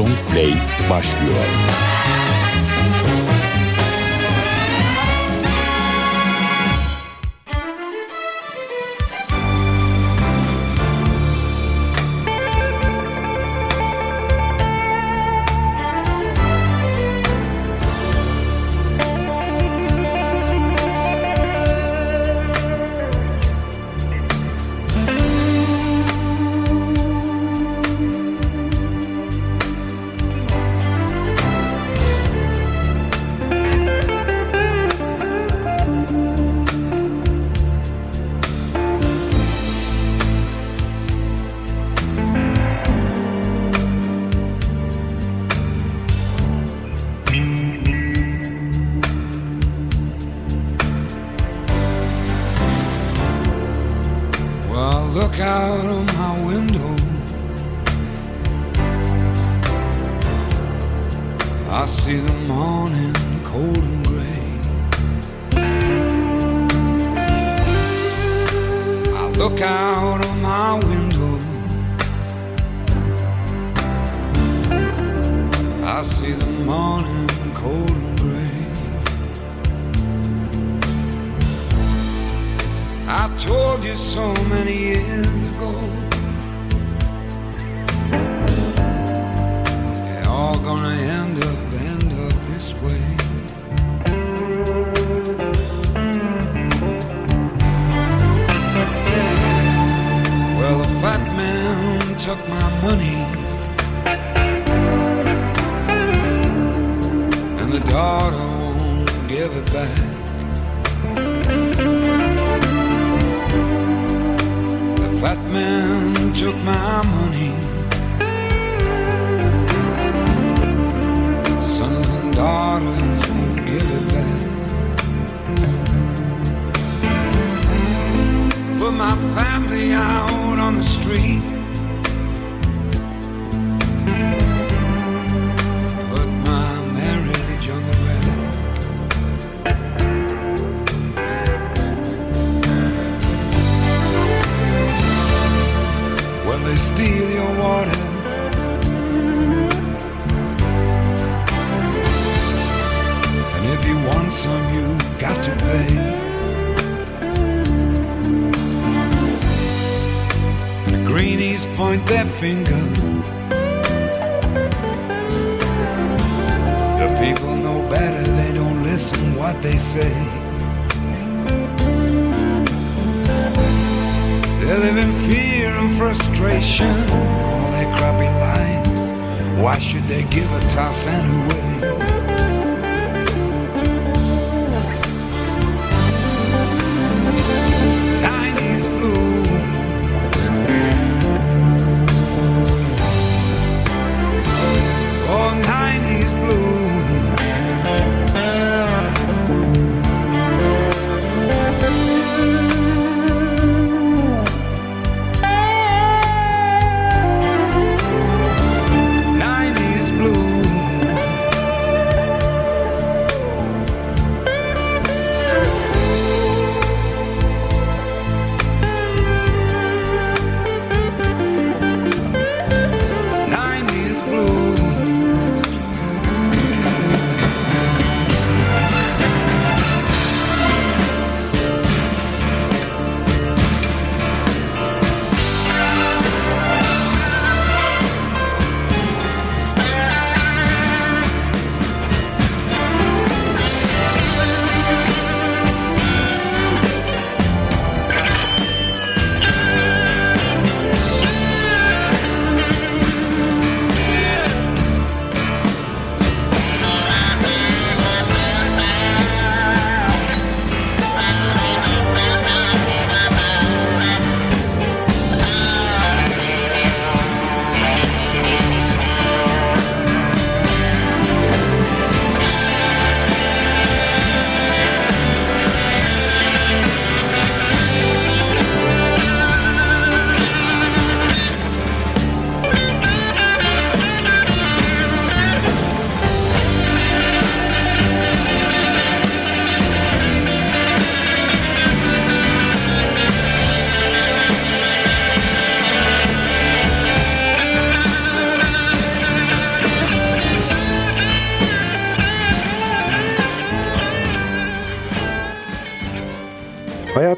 Long Play başlıyor. so many years ago. They're all gonna end up, end up this way. Well, the fat man took my money. And the daughter won't give it back. man took my money. Sons and daughters won't give it back. Put my family out on the street. they steal your water. And if you want some, you've got to pay. And the greenies point their finger. The people know better, they don't listen what they say. They live in fear fear and frustration, all their crappy lives. Why should they give a toss anyway?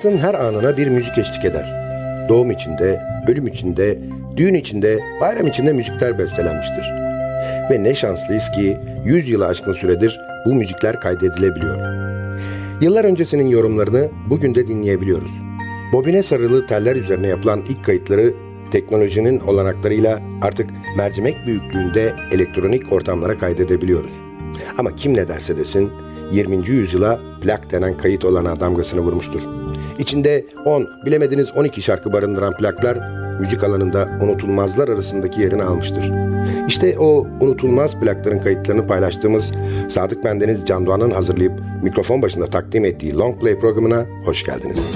Hayatın her anına bir müzik eşlik eder. Doğum içinde, ölüm içinde, düğün içinde, bayram içinde müzikler bestelenmiştir. Ve ne şanslıyız ki 100 yılı aşkın süredir bu müzikler kaydedilebiliyor. Yıllar öncesinin yorumlarını bugün de dinleyebiliyoruz. Bobine sarılı teller üzerine yapılan ilk kayıtları teknolojinin olanaklarıyla artık mercimek büyüklüğünde elektronik ortamlara kaydedebiliyoruz. Ama kim ne derse desin 20. yüzyıla plak denen kayıt olana damgasını vurmuştur. İçinde 10, bilemediniz 12 şarkı barındıran plaklar müzik alanında unutulmazlar arasındaki yerini almıştır. İşte o unutulmaz plakların kayıtlarını paylaştığımız Sadık Bendeniz Can Doğan'ın hazırlayıp mikrofon başında takdim ettiği Long Play programına hoş geldiniz.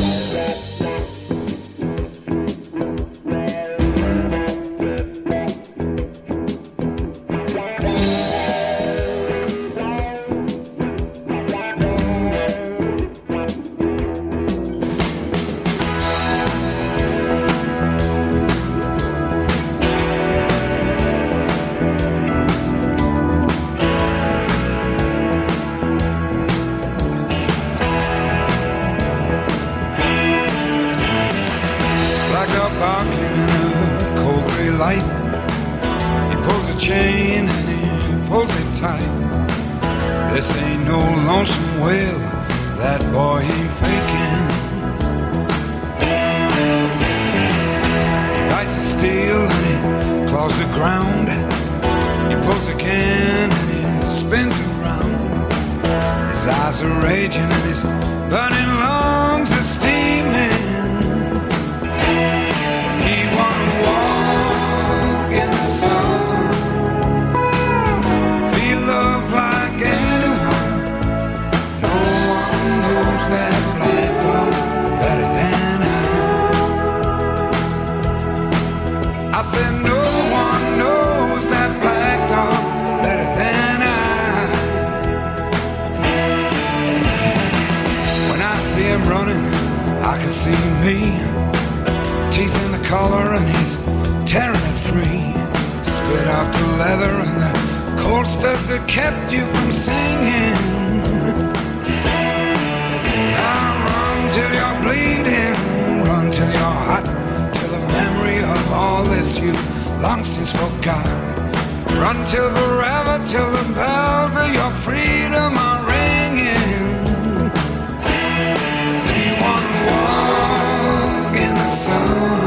i running, I can see me. Teeth in the collar, and he's tearing it free. Spit out the leather and the cold stuff that kept you from singing. I run till you're bleeding, run till you're hot, till the memory of all this you long since forgot. Run till forever, till the bells of your freedom are ringing. God's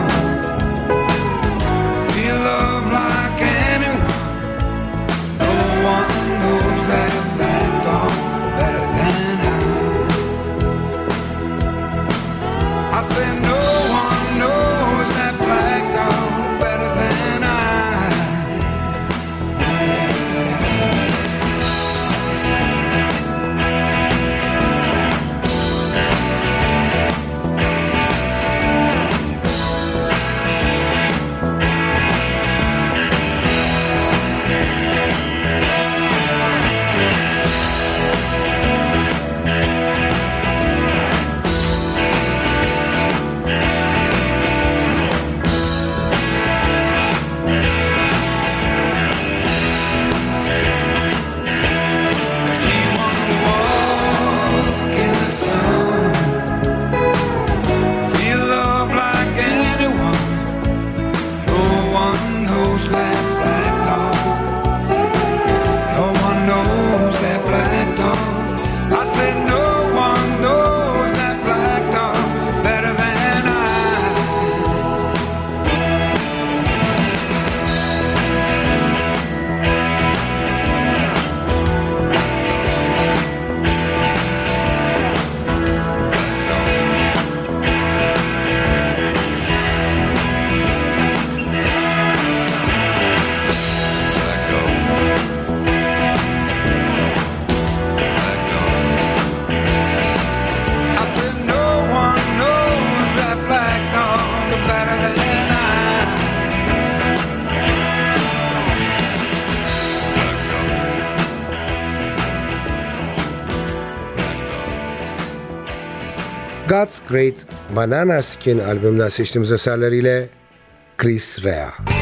Great Banana Skin albümünden seçtiğimiz eserleriyle Chris Rea.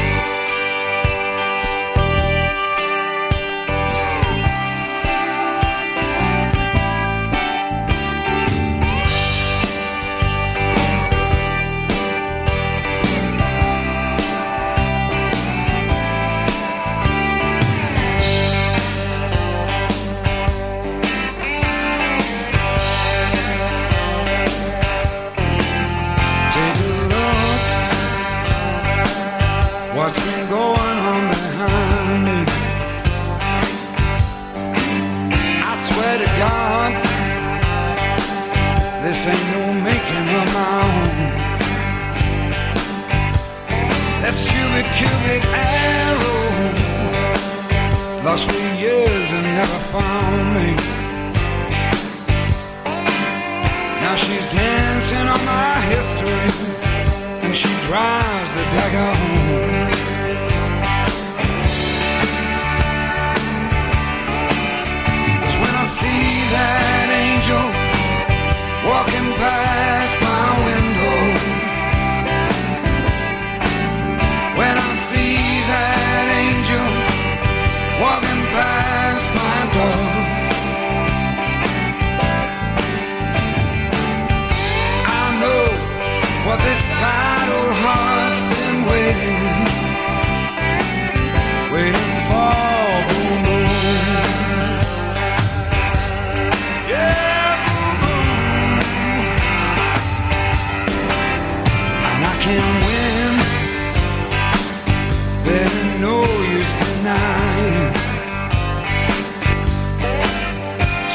No use denying.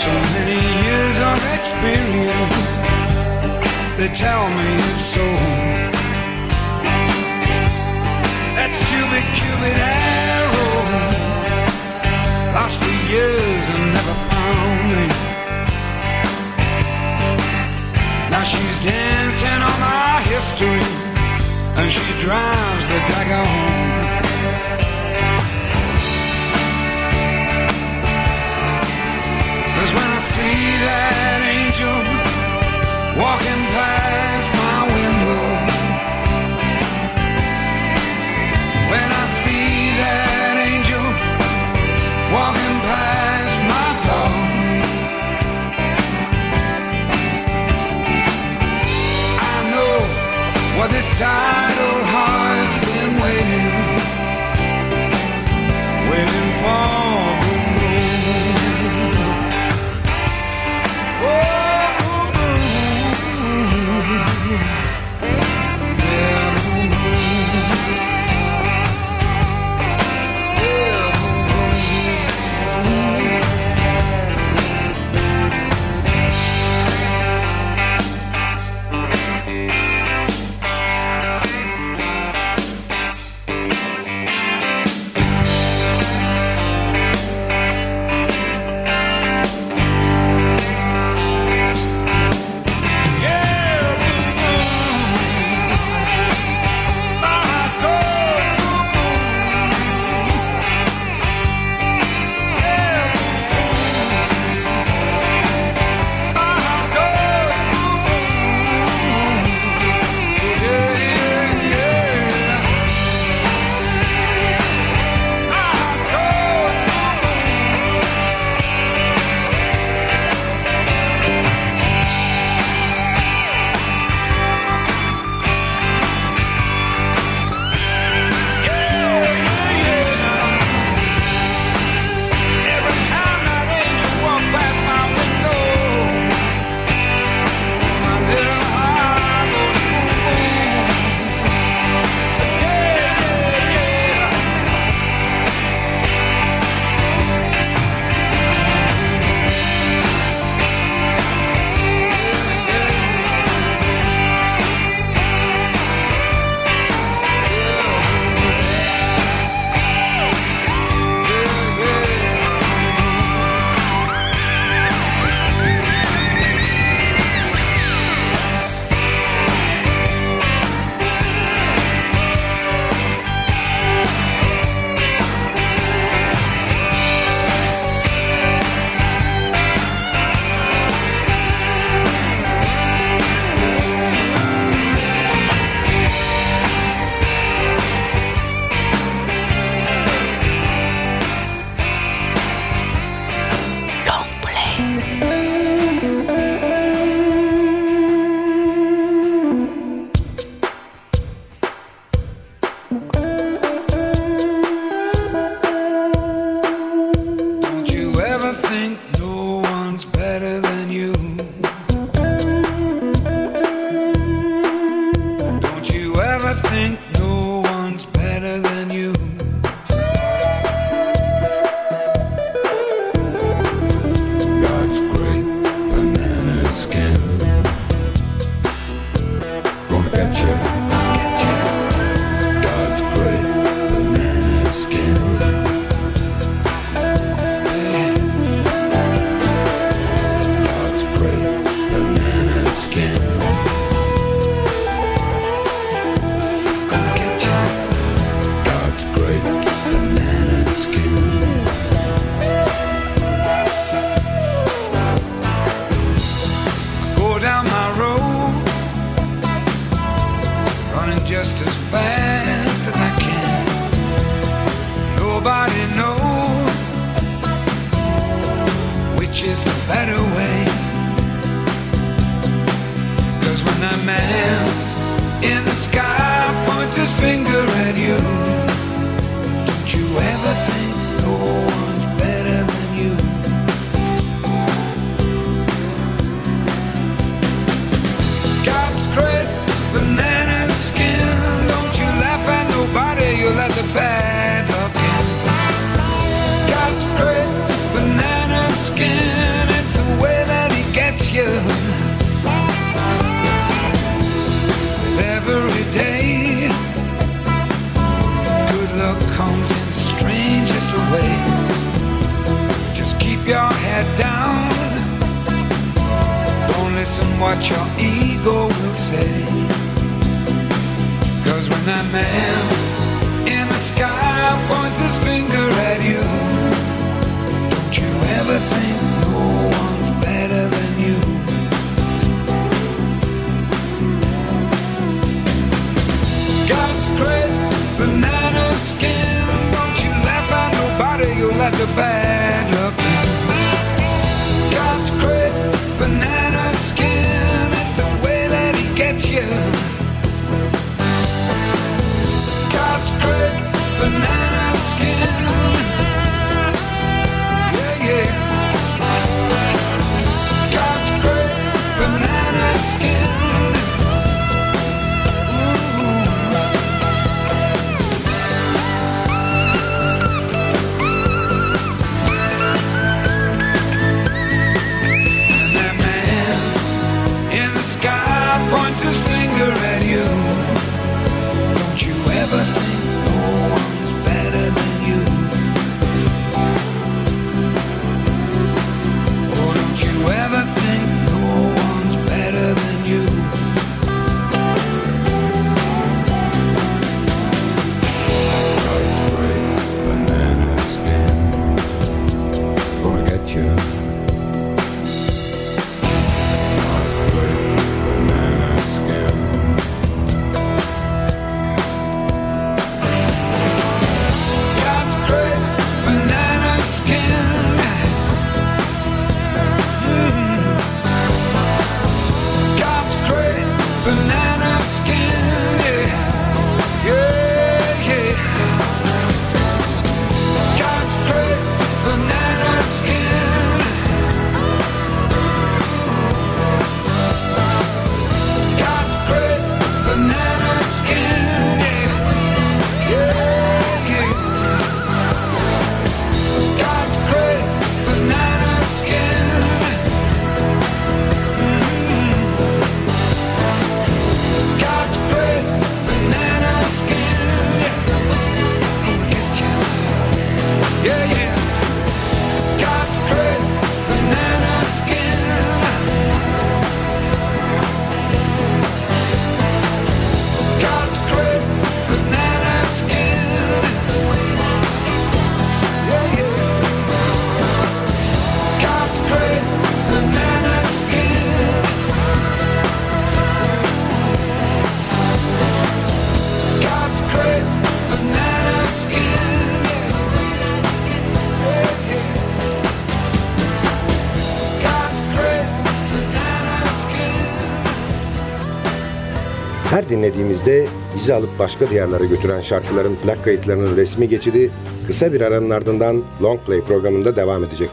So many years of experience they tell me so. That stupid cupid arrow lost for years and never found me. Now she's dancing on my history and she drives the dagger home. Cause when I see that angel walking past my window. When I see that angel walking past my door, I know what this tidal heart's been waiting, waiting for. just as fast as I can. Nobody knows which is the better way. a bad dinlediğimizde bizi alıp başka diyarlara götüren şarkıların plak kayıtlarının resmi geçidi kısa bir aranın ardından Long Play programında devam edecek.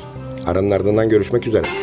Aranın ardından görüşmek üzere.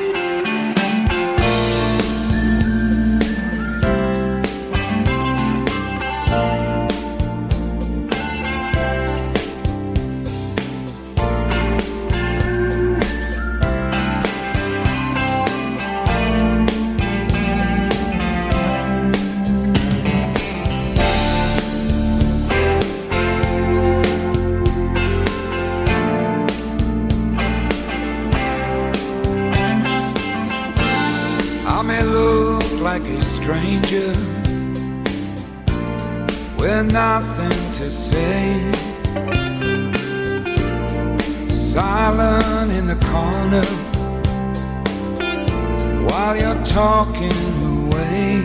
the same. Silent in the corner while you're talking away.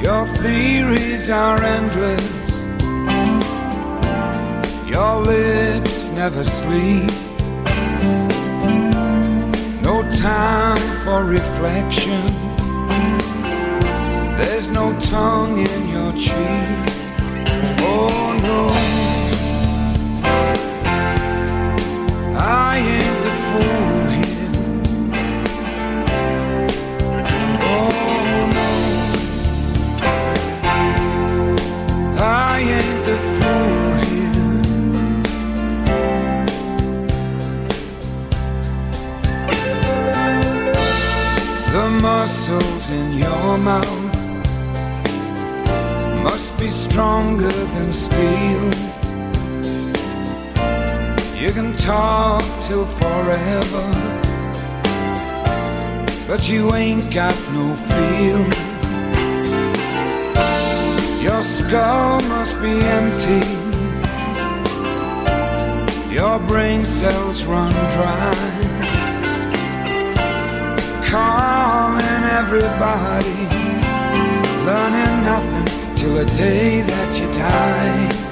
Your theories are endless, your lips never sleep. No time for reflection there's no tongue in your cheek. Oh no. I ain't the fool here. Oh no. I ain't the fool here. The muscles in your mouth stronger than steel. You can talk till forever, but you ain't got no feel. Your skull must be empty. Your brain cells run dry calling everybody, learning nothing till the day that you die.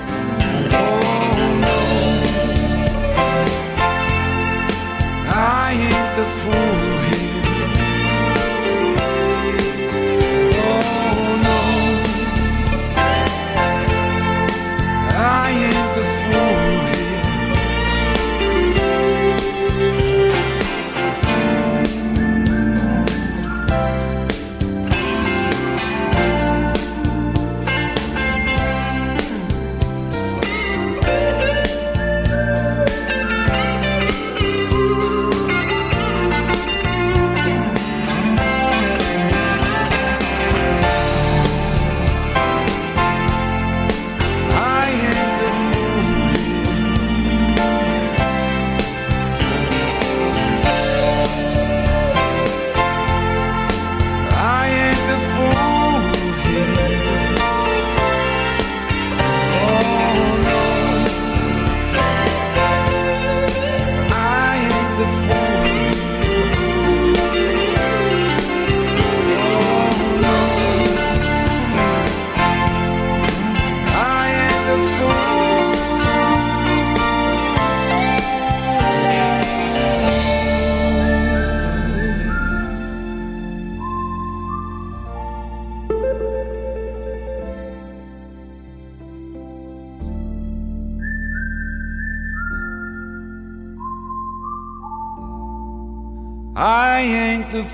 Ain't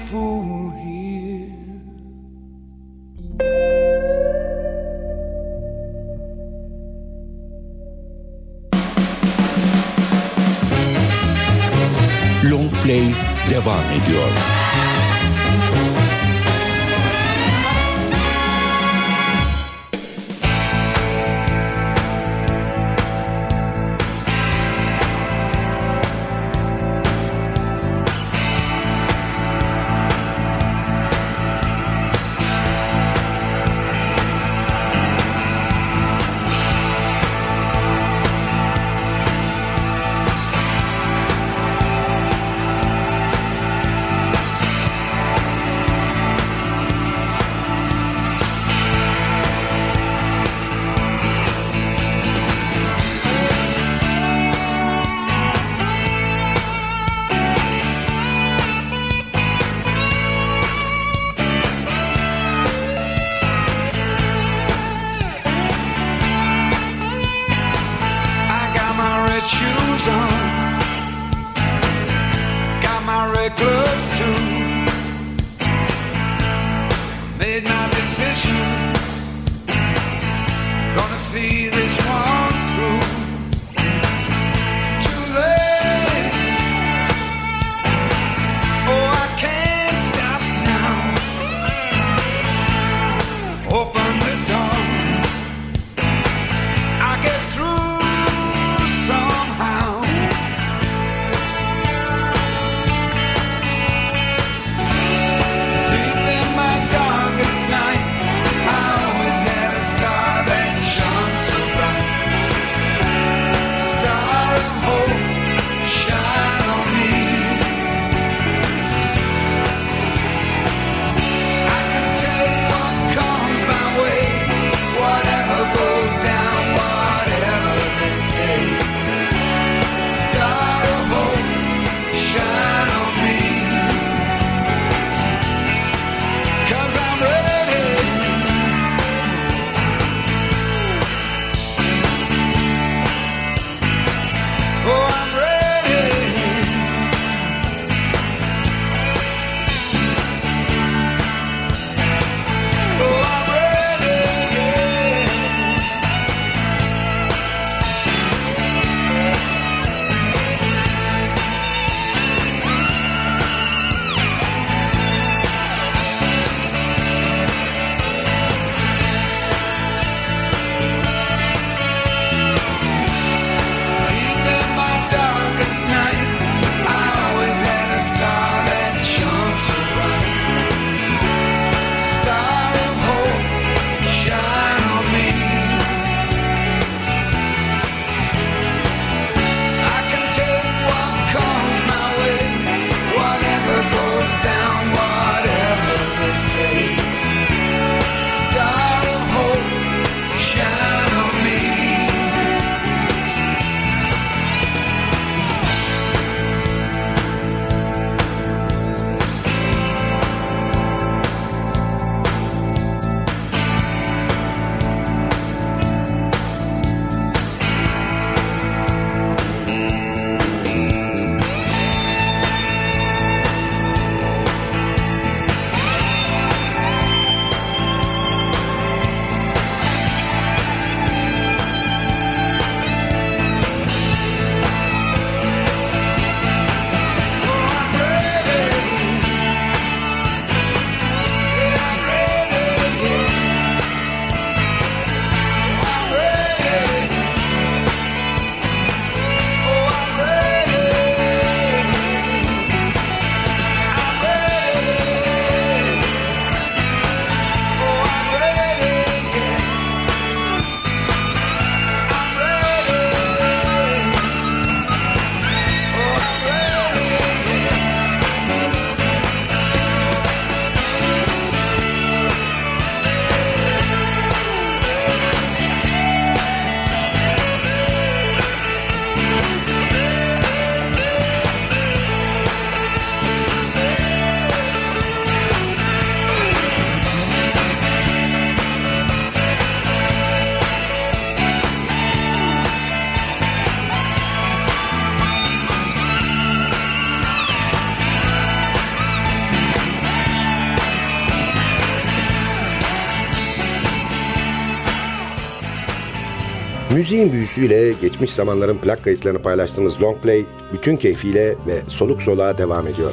Müziğin büyüsüyle geçmiş zamanların plak kayıtlarını paylaştığımız long play bütün keyfiyle ve soluk soluğa devam ediyor.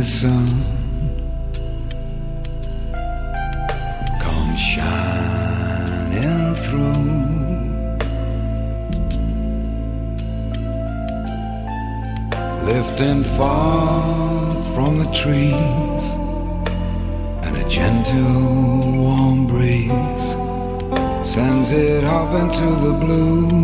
Winter sun come shining through. Lifting fog from the trees and a gentle warm breeze sends it up into the blue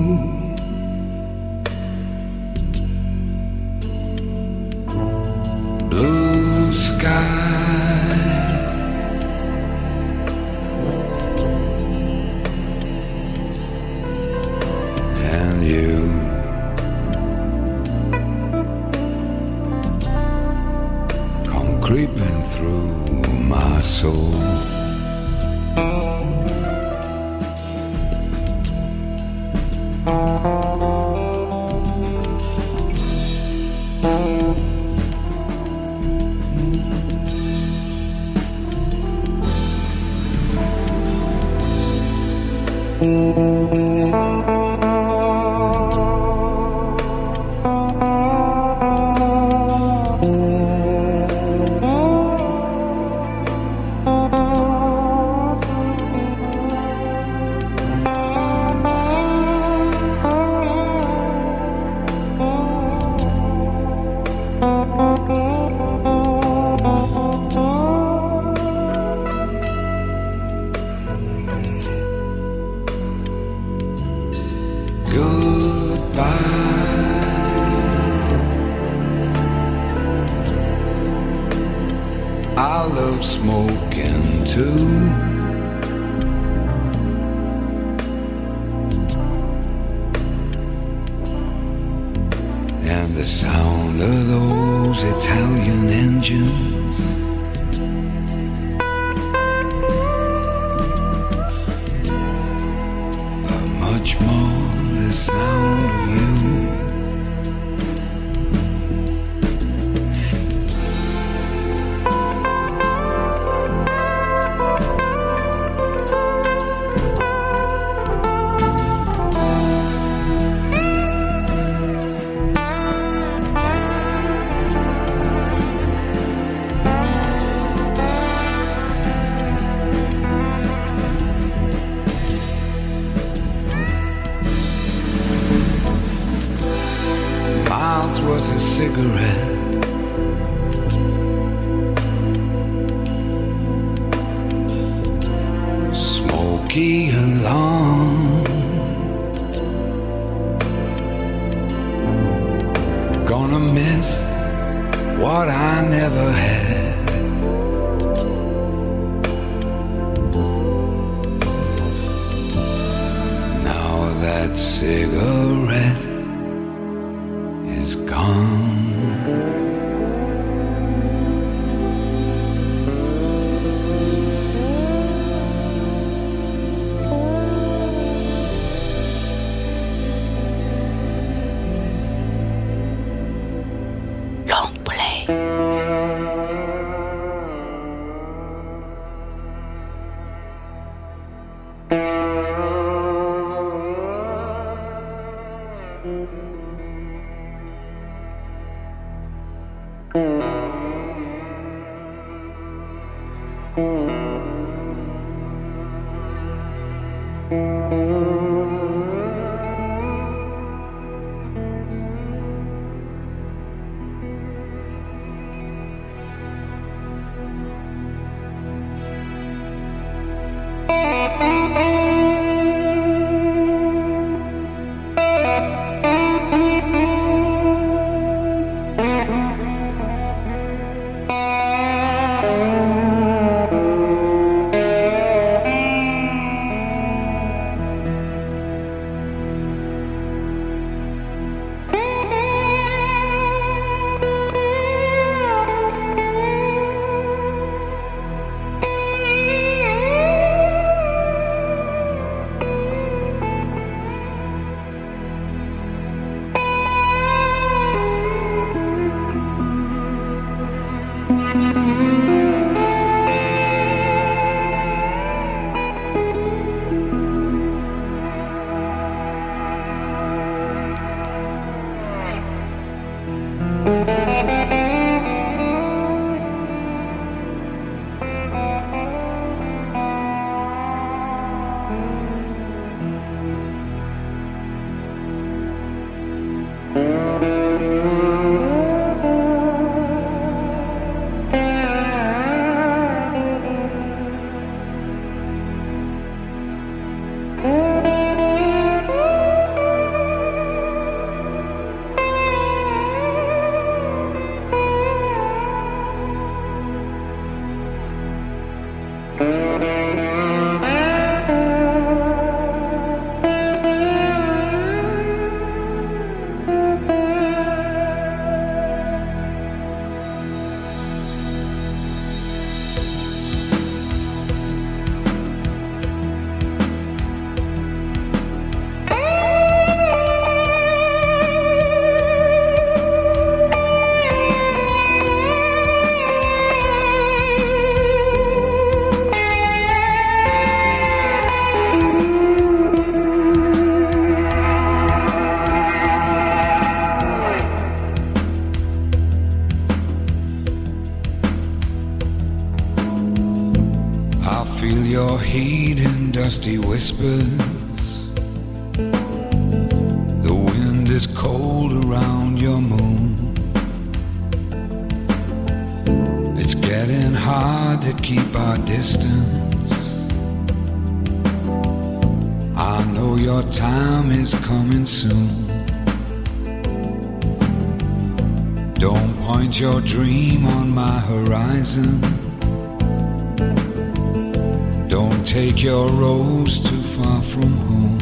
Don't take your rose too far from home.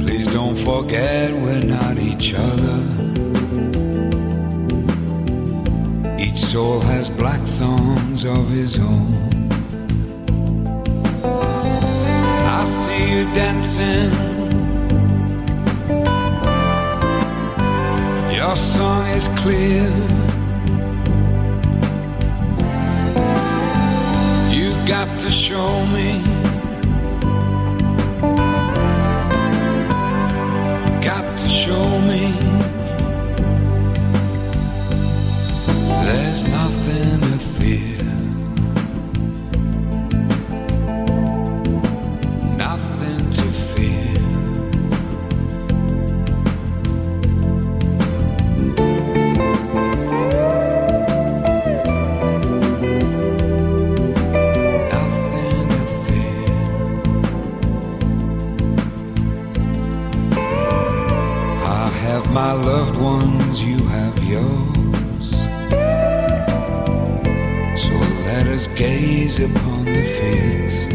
Please don't forget we're not each other. Each soul has black thorns of his own. I see you dancing. Your song is clear. To show me. Got to show me. There's nothing gaze upon the feast.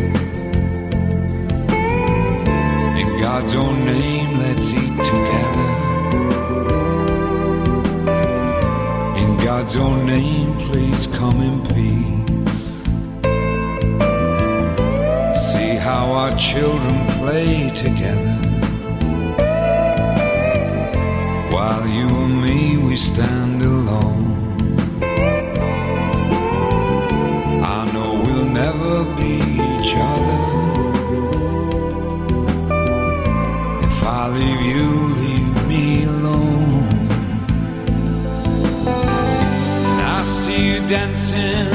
In God's own name, let's eat together. In God's own name, please come in peace. See how our children play together. While you and me, we stand dancing.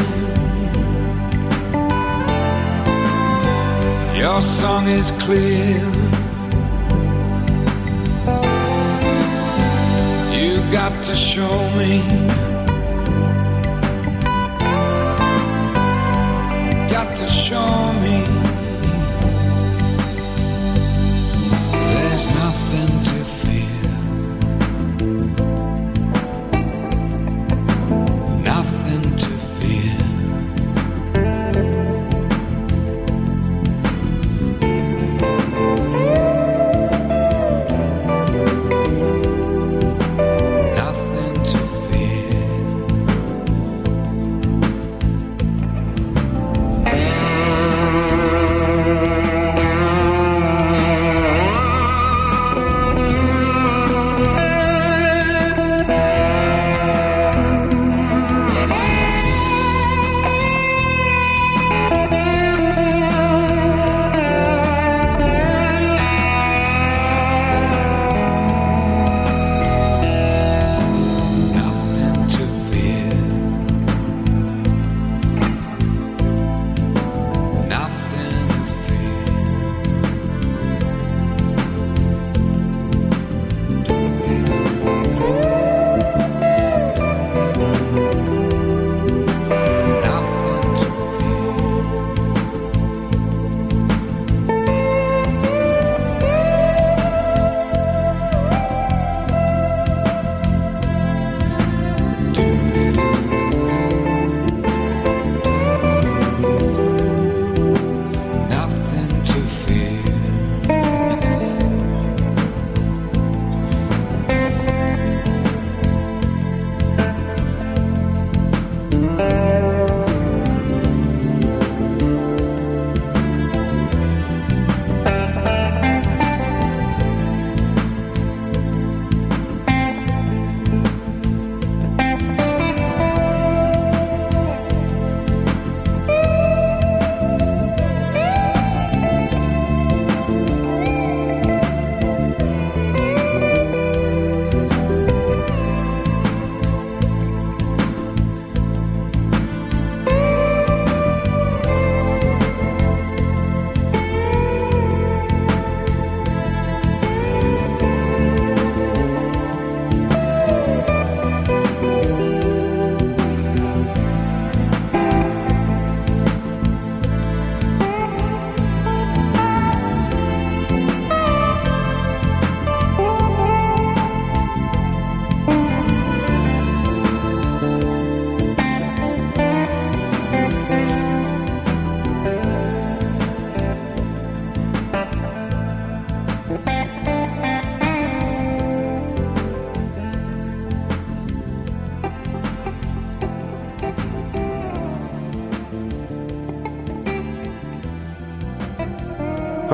Your song is clear. You got to show me. Got to show me.